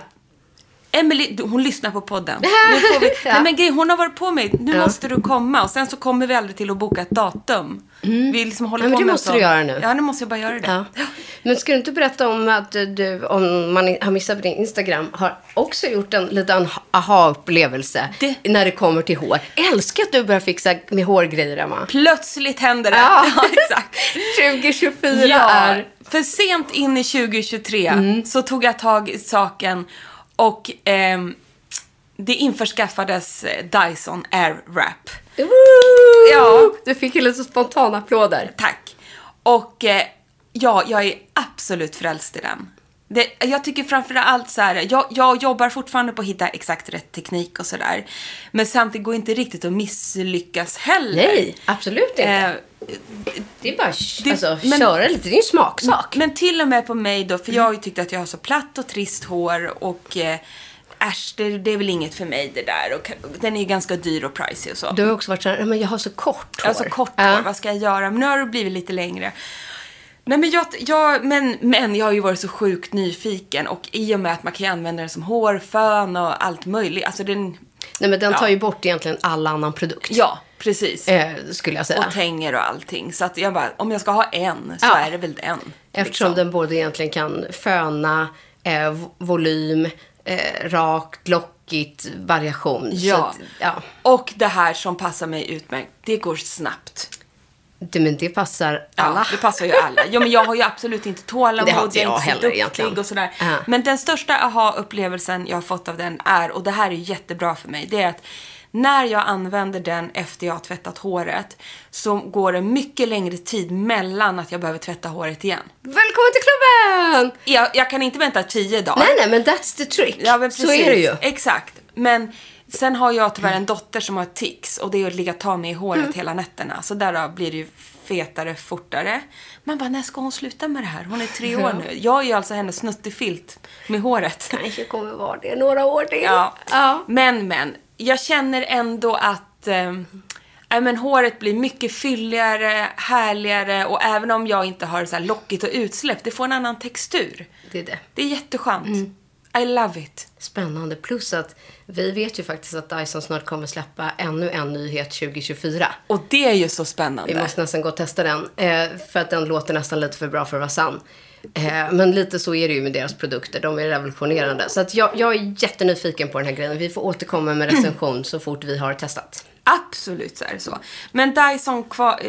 Emily, hon lyssnar på podden. [LAUGHS] Nu får vi, Ja. Nej men grej, hon har varit på mig. Nu Ja. måste du komma. Och sen så kommer vi aldrig till att boka ett datum. Vi liksom håller Ja, men på det med måste du göra nu. Ja, nu måste jag bara göra det. Ja. Men ska du inte berätta om att du, om man har missat på din Instagram, har också gjort en liten aha-upplevelse Det- när det kommer till hår. Älskar att du börjar fixa med hårgrejer, Emma. Plötsligt händer det. Ja. [LAUGHS] Exakt. [LAUGHS] 2024 Ja, är... för sent in i 2023 så tog jag tag i saken och ehm, det införskaffades eh, Dyson Airwrap. Woo! Ja. Du fick ju lite spontana applåder. Tack. Och eh, ja, jag är absolut frälst i den. Det, jag tycker framför allt så här, jag, jag jobbar fortfarande på att hitta exakt rätt teknik och sådär. Men samtidigt går inte riktigt att misslyckas heller. Nej, absolut inte. Eh, det är bara det- alltså, men- köra lite. Det är ju en smaksak. Men till och med på mig då, för jag har ju tyckt att jag har så platt och trist hår och eh, äsch, det, det är väl inget för mig det där. Och, den är ju ganska dyr och pricey och så. Du har också varit så här, men jag har så kort hår. Jag har så kort hår, vad ska jag göra? Men nu har det blivit lite längre. Nej men jag, jag, men, men jag har ju varit så sjukt nyfiken och i och med att man kan använda den som hårfön och allt möjligt. Alltså den, Nej, men den tar Ja. ju bort egentligen all annan produkt. ja precis. Eh, skulle jag säga. Och tänger och allting. Så att jag bara, om jag ska ha en så Ja. är det väl den. Eftersom liksom. den både egentligen kan föna, eh, vo- volym, eh, rakt, lockigt, variation. Ja. Att, ja. Och det här som passar mig utmärkt, det går snabbt. Det, men det passar alla. Ja, det passar ju alla. Jo, men jag har ju absolut inte tålamod. [LAUGHS] Det har inte jag inte så heller egentligen. Och sådär. Ja. Men den största aha-upplevelsen jag har fått av den är, och det här är jättebra för mig, det är att när jag använder den efter jag har tvättat håret så går det mycket längre tid mellan att jag behöver tvätta håret igen. Välkommen till klubben! Jag, jag kan inte vänta tio dagar. Nej, nej, men that's the trick. Ja, så är det ju. Exakt. Men Sen har jag tyvärr en dotter som har tics och det är att ligga ta mig i håret Mm. hela nätterna. Så därav blir det ju fetare fortare. Man bara, när ska hon sluta med det här? Hon är tre år nu. Jag är ju alltså hennes snuttefilt med håret. Kanske kommer vara det några år till. Ja. ja. Men, men. Jag känner ändå att eh, ja, men håret blir mycket fylligare, härligare och även om jag inte har så lockigt och utsläpp, det får en annan textur. Det är det. Det är jätteskönt. Mm. I love it. Spännande. Plus att vi vet ju faktiskt att Dyson snart kommer släppa ännu en nyhet 2024. Och det är ju så spännande. Vi måste nästan gå och testa den. Eh, för att den låter nästan lite för bra för att vara sann. Eh, men lite så är det ju med deras produkter. De är revolutionerande. Så att jag, jag är jättenyfiken på den här grejen. Vi får återkomma med recension så fort vi har testat. Absolut så är det så. Men Dyson,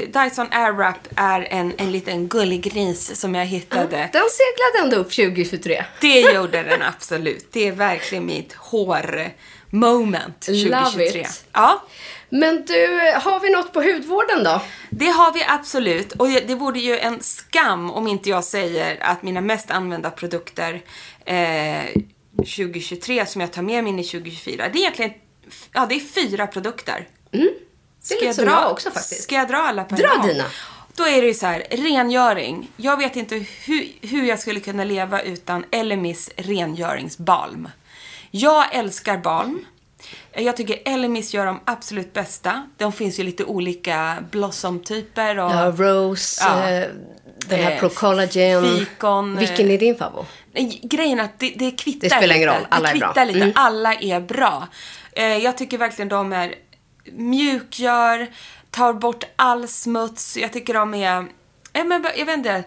Dyson Airwrap är en, en liten gullig gris som jag hittade. Den seglade ändå upp 2023. Det gjorde den absolut. Det är verkligen mitt hår-moment 2023. Love it. Ja, Men du, har vi något på hudvården då? det har vi absolut. Och det det vore ju en skam om inte jag säger att mina mest använda produkter eh, 2023 som jag tar med mig in i 2024, det är egentligen ja, det är fyra produkter. Mm. Det är lite som jag också faktiskt. Ska jag dra alla på en Dra gång? dina. Då är det ju så här, rengöring. Jag vet inte hur, hur jag skulle kunna leva utan Elemis rengöringsbalm. Jag älskar balm. Jag tycker Elemis gör de absolut bästa. De finns ju lite olika blossom-typer och... Ja, Rose, Ja. eh, den här Eh, Pro Collagen. fikon, Vilken eh, är din favorit? Grejen är att det, det kvittar Det spelar ingen roll, alla det är bra. kvittar lite, Mm. alla är bra. Eh, jag tycker verkligen de är mjukgör, tar bort all smuts. Jag tycker de är, ja, men, jag vet inte,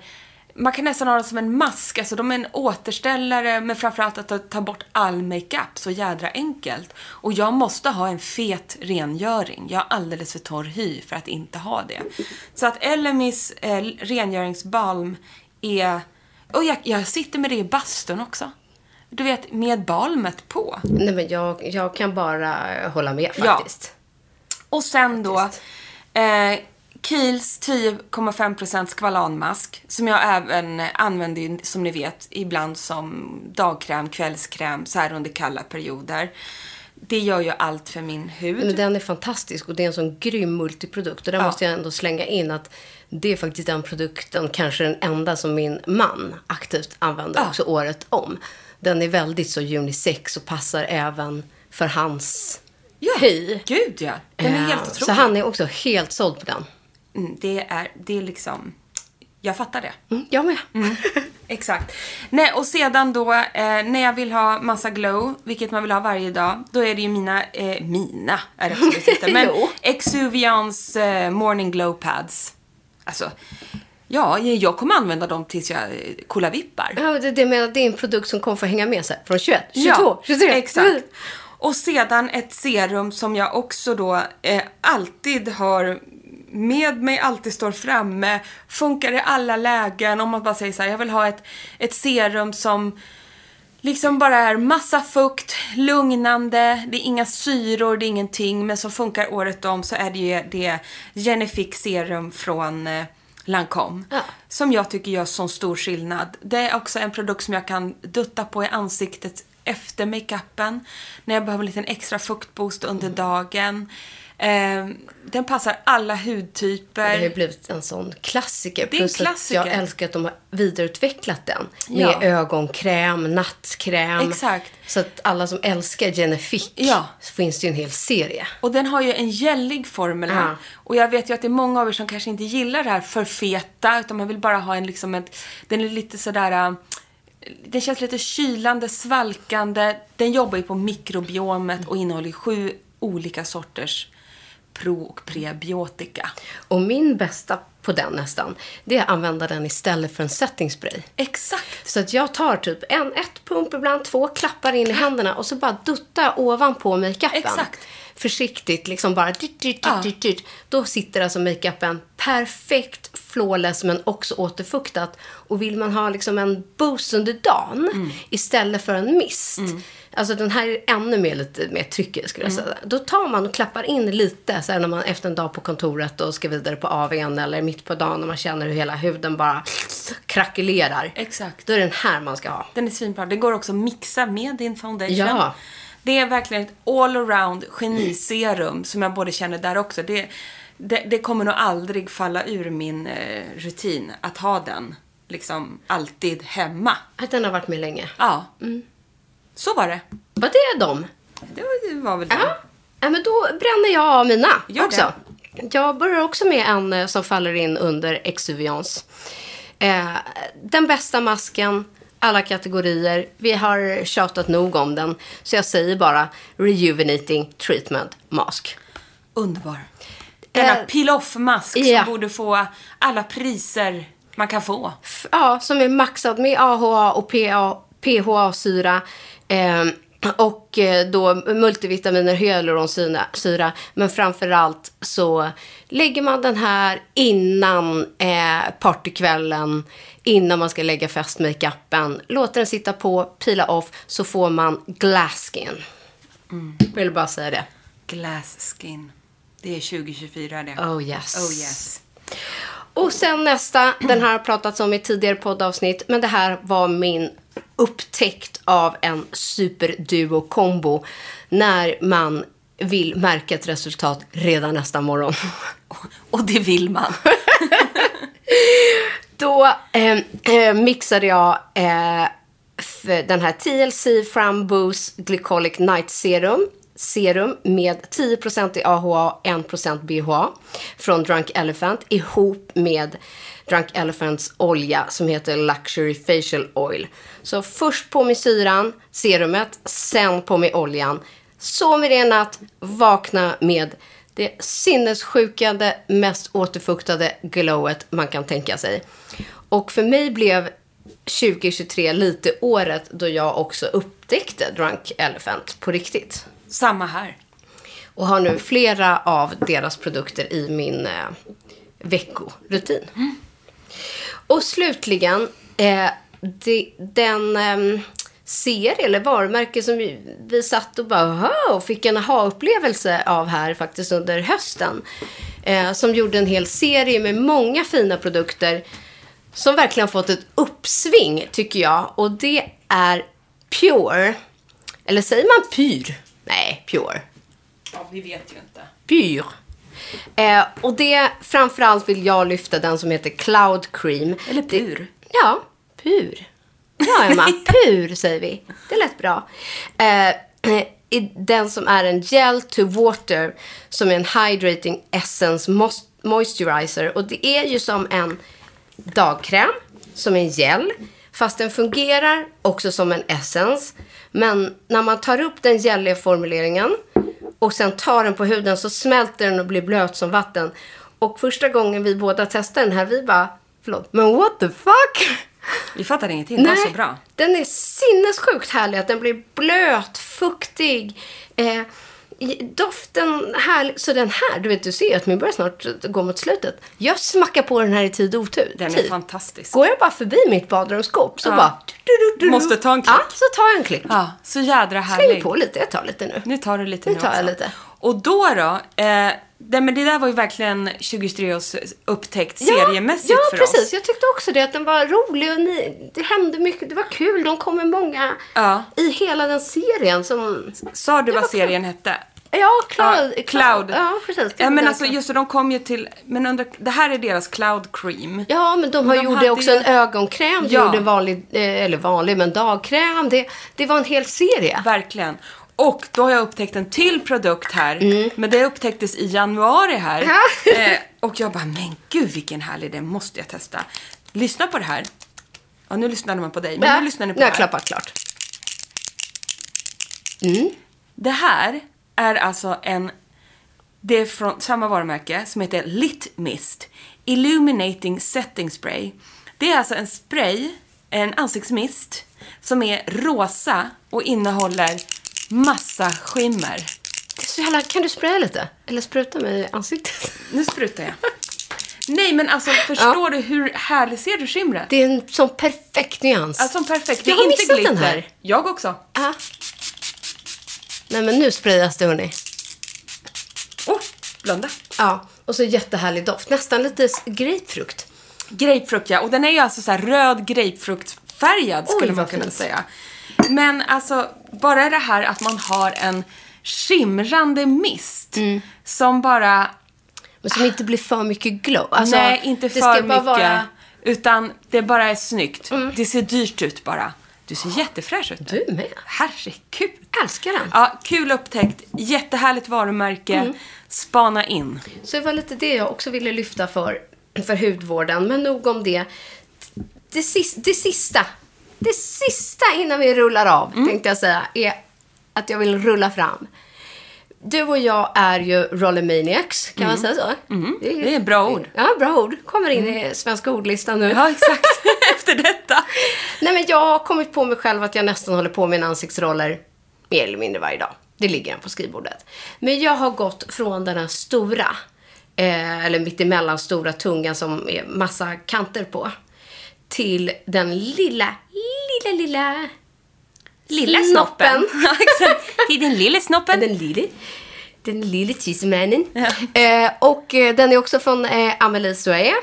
man kan nästan ha dem som en mask. Alltså de är en återställare, men framförallt att ta, bort all makeup så jädra enkelt. Och jag måste ha en fet rengöring. Jag har alldeles för torr hy för att inte ha det. Så att Elemis eh, rengöringsbalm är... Och jag, jag sitter med det i bastun också. Du vet, med balmet på. Nej, men jag, jag kan bara hålla med faktiskt. Och sen då eh, Kiehl's 10,5% skvalanmask som jag även använder som ni vet ibland som dagkräm, kvällskräm så här under kalla perioder. Det gör ju allt för min hud. Men den är fantastisk och det är en sån grym multiprodukt. Och där Ja. måste jag ändå slänga in att det är faktiskt den produkten, kanske den enda som min man aktivt använder Ja. också året om. Den är väldigt så unisex och passar även för hans hy. Gud ja, den är Eh, helt otrolig. Så han är också helt såld på den. Mm, det är, det är liksom, jag fattar det. Mm, jag med. Exakt. Nej, och sedan då, eh, när jag vill ha massa glow, vilket man vill ha varje dag, då är det ju mina, eh, mina är det absolut inte, [LAUGHS] men. Exuvians eh, morning glow pads. Alltså, ja, jag kommer använda dem tills jag eh, kollavippar. Ja, det, det, menar, det är en produkt som kommer få hänga med sig från 21, 22, 23. Exakt. Och sedan ett serum som jag också då eh, alltid har med mig, alltid står framme, funkar i alla lägen. Om man bara säger så här, jag vill ha ett, ett serum som liksom bara är massa fukt, lugnande, det är inga syror, det är ingenting, men som funkar året om så är det ju det Genifique serum från eh, Lancome. Ja. Som jag tycker gör sån stor skillnad. Det är också en produkt som jag kan dutta på i ansiktet efter makeupen. När jag behöver en liten extra fuktboost under dagen. Eh, den passar alla hudtyper. Det har blivit en sån klassiker. Det är en klassiker. jag älskar att de har vidareutvecklat den. Med Ja. ögonkräm, nattkräm. Exakt. Så att alla som älskar Genifique Ja. så finns det ju en hel serie. Och den har ju en gällig formel här. Ja. Och jag vet ju att det är många av er som kanske inte gillar det här för feta, utan man vill bara ha en liksom ett, den är lite sådär, den känns lite kylande, svalkande. Den jobbar ju på mikrobiomet och innehåller sju olika sorters pro och prebiotika. Och min bästa på den nästan, det är att använda den istället för en setting spray. Exakt. Så att jag tar typ en, ett pump, ibland två klappar in i händerna och så bara duttar jag ovanpå makeupen. Exakt. Försiktigt, liksom bara dyrt, dyrt, Ja. dyrt, dyrt. Då sitter alltså makeupen perfekt flawless men också återfuktat. Och vill man ha liksom en boost under dagen Mm. istället för en mist. Alltså den här är ännu mer, lite mer tryckig skulle jag Mm. säga. Då tar man och klappar in lite så här när man efter en dag på kontoret och ska vidare på AWn eller mitt på dagen när man känner hur hela huden bara krackelerar. Exakt. Då är det den här man ska ha. Den är svinbra. Den går också att mixa med din foundation. Ja. Det är verkligen ett all-around geniserum som jag både känner där också. Det, det, det kommer nog aldrig falla ur min eh, rutin att ha den liksom alltid hemma. Att den har varit med länge. Ja. Så var det. Vad det är de? Det var, det var väl det. Ja. ja, men då bränner jag av mina Gör också. Jag börjar också med en eh, som faller in under Exuviance. Eh, den bästa masken, alla kategorier. Vi har tjatat nog om den. Så jag säger bara Rejuvenating Treatment Mask. Underbar. Denna Eh, peel-off-mask ja. som borde få alla priser man kan få. Ja, som är maxad med AHA och PHA-syra. Eh, och då multivitaminer, hyaluronsyra. syra. Men framför allt så lägger man den här innan eh, partykvällen. Innan man ska lägga festmakeupen. Låter den sitta på, pila off. Så får man glass skin. Vill bara säga det. Glass skin. Det är 2024 det. Oh yes. Oh yes. Och sen nästa, den här har pratats om i tidigare poddavsnitt, men det här var min upptäckt av en superduo-kombo när man vill märka ett resultat redan nästa morgon. [LAUGHS] Och det vill man. [LAUGHS] Då eh, mixade jag eh, den här TLC Framboost Glycolic Night Serum serum med 10% i AHA och 1% BHA från Drunk Elephant ihop med Drunk Elephants olja som heter Luxury Facial Oil. Så först på med syran, serumet, sen på med oljan. Sov med det en natt, vakna med det sinnessjukande, mest återfuktade glowet man kan tänka sig. Och för mig blev 2023 lite året då jag också upptäckte Drunk Elephant på riktigt. Samma här. Och har nu flera av deras produkter i min eh, veckorutin. Och slutligen, eh, det, den eh, serie eller varumärke som vi, vi satt och bara och fick en aha-upplevelse av här faktiskt under hösten. Eh, som gjorde en hel serie med många fina produkter som verkligen fått ett uppsving tycker jag. Och det är Pure. Eller säger man Pyr? Nej, Pure. Ja, vi vet ju inte. Pyr. Eh, och det, framförallt vill jag lyfta den som heter Cloud Cream. Eller pur. Ja, pur. Ja, Emma. [LAUGHS] Pur säger vi. Det lät bra. Eh, i den som är en gel to water som är en hydrating essence moisturizer. Och det är ju som en dagkräm, som en gel. Fast den fungerar också som en essence. Men när man tar upp den geliga formuleringen och sen tar den på huden så smälter den och blir blöt som vatten. Och första gången vi båda testade den här, vi bara, förlåt, men what the fuck? Vi fattar ingenting. Det var så bra. Den är sinnessjukt härlig. Att den blir blöt, fuktig. Eh, doften härlig. Så den här, du vet, du ser att min börjar snart gå mot slutet. Jag smackar på den här i tid och otur. Den är fantastisk. Går jag bara förbi mitt badrumsskåp så Ja. bara... Du, du, du. Måste ta en klick. Ja, så tar jag en klick. Ja, så jädra härlig. på lite. Jag tar lite nu. Nu tar du lite Nu nu tar jag lite. Och då då, eh, det, men det där var ju verkligen 2023 års upptäckt seriemässigt ja, för precis. oss. Jag tyckte också det. Att den var rolig och ni, det hände mycket. Det var kul. De kom med många Ja. i hela den serien som... Sa du vad serien hette? Ja, Cloud. Ja, Cloud. Ja, precis. Ja, men alltså just det, de kom ju till, men under, det här är deras Cloud Cream. Ja, men de har de gjorde också ju- en ögonkräm. De Ja. gjorde en vanlig, eh, eller vanlig, men dagkräm. Det, det var en hel serie. Verkligen. Och då har jag upptäckt en till produkt här. Men det upptäcktes i januari här. Mm. [LAUGHS] Eh, och jag bara, men gud vilken härlig, den måste jag testa. Lyssna på det här. Ja, nu lyssnade man på dig, men Ja, nu lyssnar ni på nu har det jag här. klappat klart. Det här är alltså en, det är från samma varumärke som heter Lit Mist Illuminating Setting Spray. Det är alltså en spray, en ansiktsmist, som är rosa och innehåller massa skimmer. Det är så jävla, kan du spraya lite? Eller spruta mig i ansiktet? [LAUGHS] Nu sprutar jag. Nej men alltså förstår du hur härlig ser du skimret? Det är en sån perfekt nyans. Alltså perfekt. Det Jag har är inte missat glitter. den här. Jag också. Ja. Nej, men nu sprayas det, hörni. Oh, blunda. Ja, och så jättehärlig doft. Nästan lite grapefrukt. Grapefrukt ja, och den är ju alltså så här röd grapefruktfärgad skulle Oj, man kunna fint. säga. Men alltså, bara det här att man har en skimrande mist Mm. som bara... Men som inte blir för mycket glow. Alltså, nej, inte för mycket. Vara... Mm. Utan det bara är snyggt. Det ser dyrt ut bara. Du ser jättefräsch ut. Du med. Herregud. Älskar den. Ja, kul upptäckt. Jättehärligt varumärke. Mm. Spana in. Så det var lite det jag också ville lyfta för, för hudvården. Men nog om det. Det, sis, det sista, det sista innan vi rullar av, Mm. tänkte jag säga, är att jag vill rulla fram. Du och jag är ju rollermaniacs, kan man säga så? Mm. Det är bra ord. Ja, bra ord. Kommer in i svenska ordlistan nu. Ja, exakt. [LAUGHS] Efter detta. Nej, men jag har kommit på mig själv att jag nästan håller på med en ansiktsroller mer eller mindre varje dag. Det ligger en på skrivbordet. Men jag har gått från den här stora, eh, eller mittemellan stora tungan som är massa kanter på, till den lilla, lilla, lilla, Lilla snoppen. [LAUGHS] Ja. Till den lilla snoppen. Den lille, den lille cheesemannen. Eh, och eh, den är också från eh, Amelie Soe.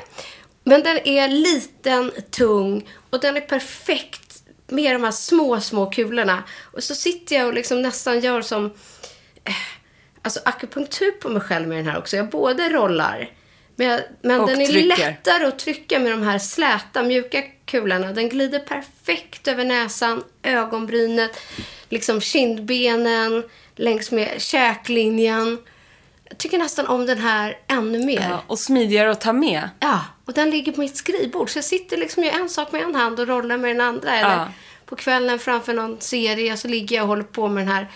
Men den är liten, tung och den är perfekt med de här små, små kulorna. Och så sitter jag och liksom nästan gör som eh, alltså akupunktur på mig själv med den här också. Jag både rollar, men, men den är trycker. lättare att trycka med de här släta, mjuka kulorna. Den glider perfekt över näsan, ögonbrynet, liksom kindbenen, längs med käklinjen. Jag tycker nästan om den här ännu mer. Ja, och smidigare att ta med. Ja, och den ligger på mitt skrivbord. Så jag sitter liksom och gör en sak med en hand och rollar med den andra. Eller Ja. på kvällen framför någon serie så ligger jag och håller på med den här.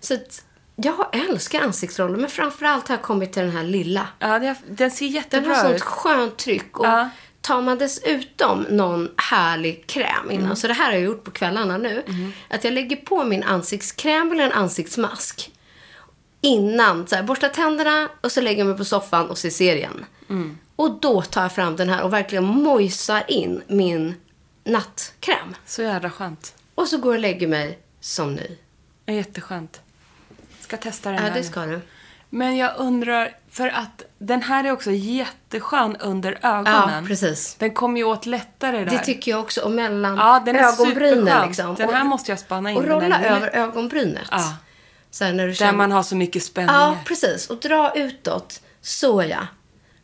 Så att jag älskar ansiktsroller, men framförallt har jag kommit till den här lilla. Ja, det, den ser Den jättebra har sånt ut. skönt tryck. Och Ja. tar man dessutom någon härlig kräm innan, Mm. så det här har jag gjort på kvällarna nu. Att jag lägger på min ansiktskräm eller en ansiktsmask innan. Så här, borstar tänderna och så lägger jag mig på soffan och ser serien. Mm. Och då tar jag fram den här och verkligen mojsar in min nattkräm. Så jävla skönt. Och så går jag och lägger mig som ny. Jätteskönt. Ska testa den Ja, här det nu. ska du. Men jag undrar, för att den här är också jätteskön under Ja, ögonen. precis. Den kommer ju åt lättare där. Det tycker jag också. Och mellan Ja, den är ögonbrynen. Liksom. Den Och- här måste jag spana in. Och rolla över ögonbrynet. Ja. Så när du Där känner... man har så mycket spänningar. Ja, precis. Och dra utåt. Så ja.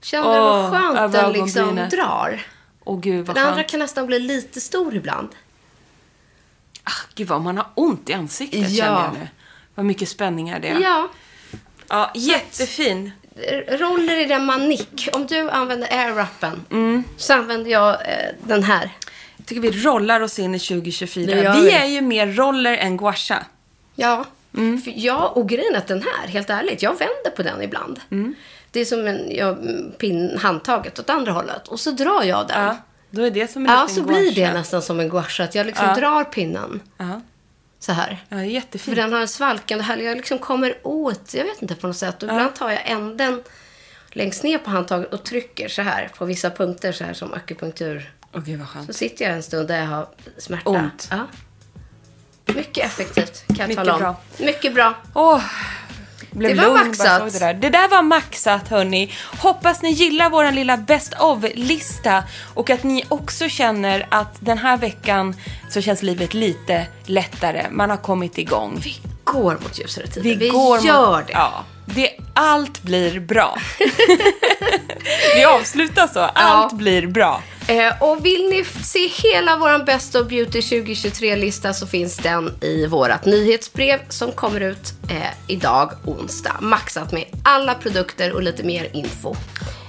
Känner du Åh, vad skönt den liksom drar? Åh gud vad Den andra kan nästan bli lite stor ibland. Ah, gud vad man har ont i ansiktet Ja. känner jag nu. Vad mycket spänningar det är. Ja. Ja, jättefin. Roller i den manik. Om du använder airwrappen Mm. så använder jag eh, den här. Jag tycker vi rollar oss in i 2024. Det gör Vi vi. är ju mer roller än gouacha. Ja. Mm. För jag, och grejen att den här, helt ärligt, jag vänder på den ibland. Mm. Det är som en jag, pin, handtaget åt andra hållet. Och så drar jag den. Ja, då är det som en Ja, så blir det nästan som en gouache. Att jag liksom Ja. drar pinnen Ja, så här. ja jättefin. För den har en svalkande härlig, jag liksom kommer åt, jag vet inte på något sätt. Och ibland tar jag änden längst ner på handtaget och trycker så här på vissa punkter så här som akupunktur. Gud vad skönt. Så sitter jag en stund där jag har smärta. Ont. Ja. Mycket effektivt kan jag Mycket tala om. bra. Mycket bra. Åh, blev Det var lugn maxat. Det, där. det där var maxat hörni. Hoppas ni gillar vår lilla best of-lista och att ni också känner att den här veckan så känns livet lite lättare. Man har kommit igång. Vi går mot ljusare tider. Vi, Vi, går mot- gör det. Ja, det. Allt blir bra. [LAUGHS] Vi avslutar så. Allt blir bra. Eh, och vill ni se hela vår Best of Beauty 2023-lista så finns den i vårt nyhetsbrev som kommer ut eh, idag, onsdag. Maxat med alla produkter och lite mer info.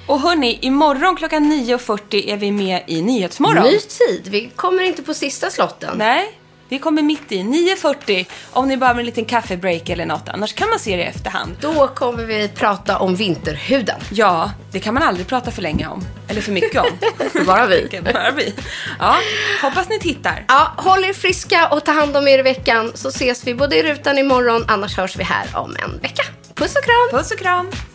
Och hörni, imorgon klockan 9.40 är vi med i Nyhetsmorgon. Ny tid. Vi kommer inte på sista slotten. Nej, vi kommer mitt i. 9.40 om ni behöver en liten kaffebreak eller något. Annars kan man se det i efterhand. Då kommer vi prata om vinterhuden. Ja, det kan man aldrig prata för länge om. Eller för mycket om. [LAUGHS] Bara vi. [LAUGHS] Bara vi. Ja, hoppas ni tittar. Ja, håll er friska och ta hand om er i veckan så ses vi både i rutan imorgon, annars hörs vi här om en vecka. Puss och kram! Puss och kram.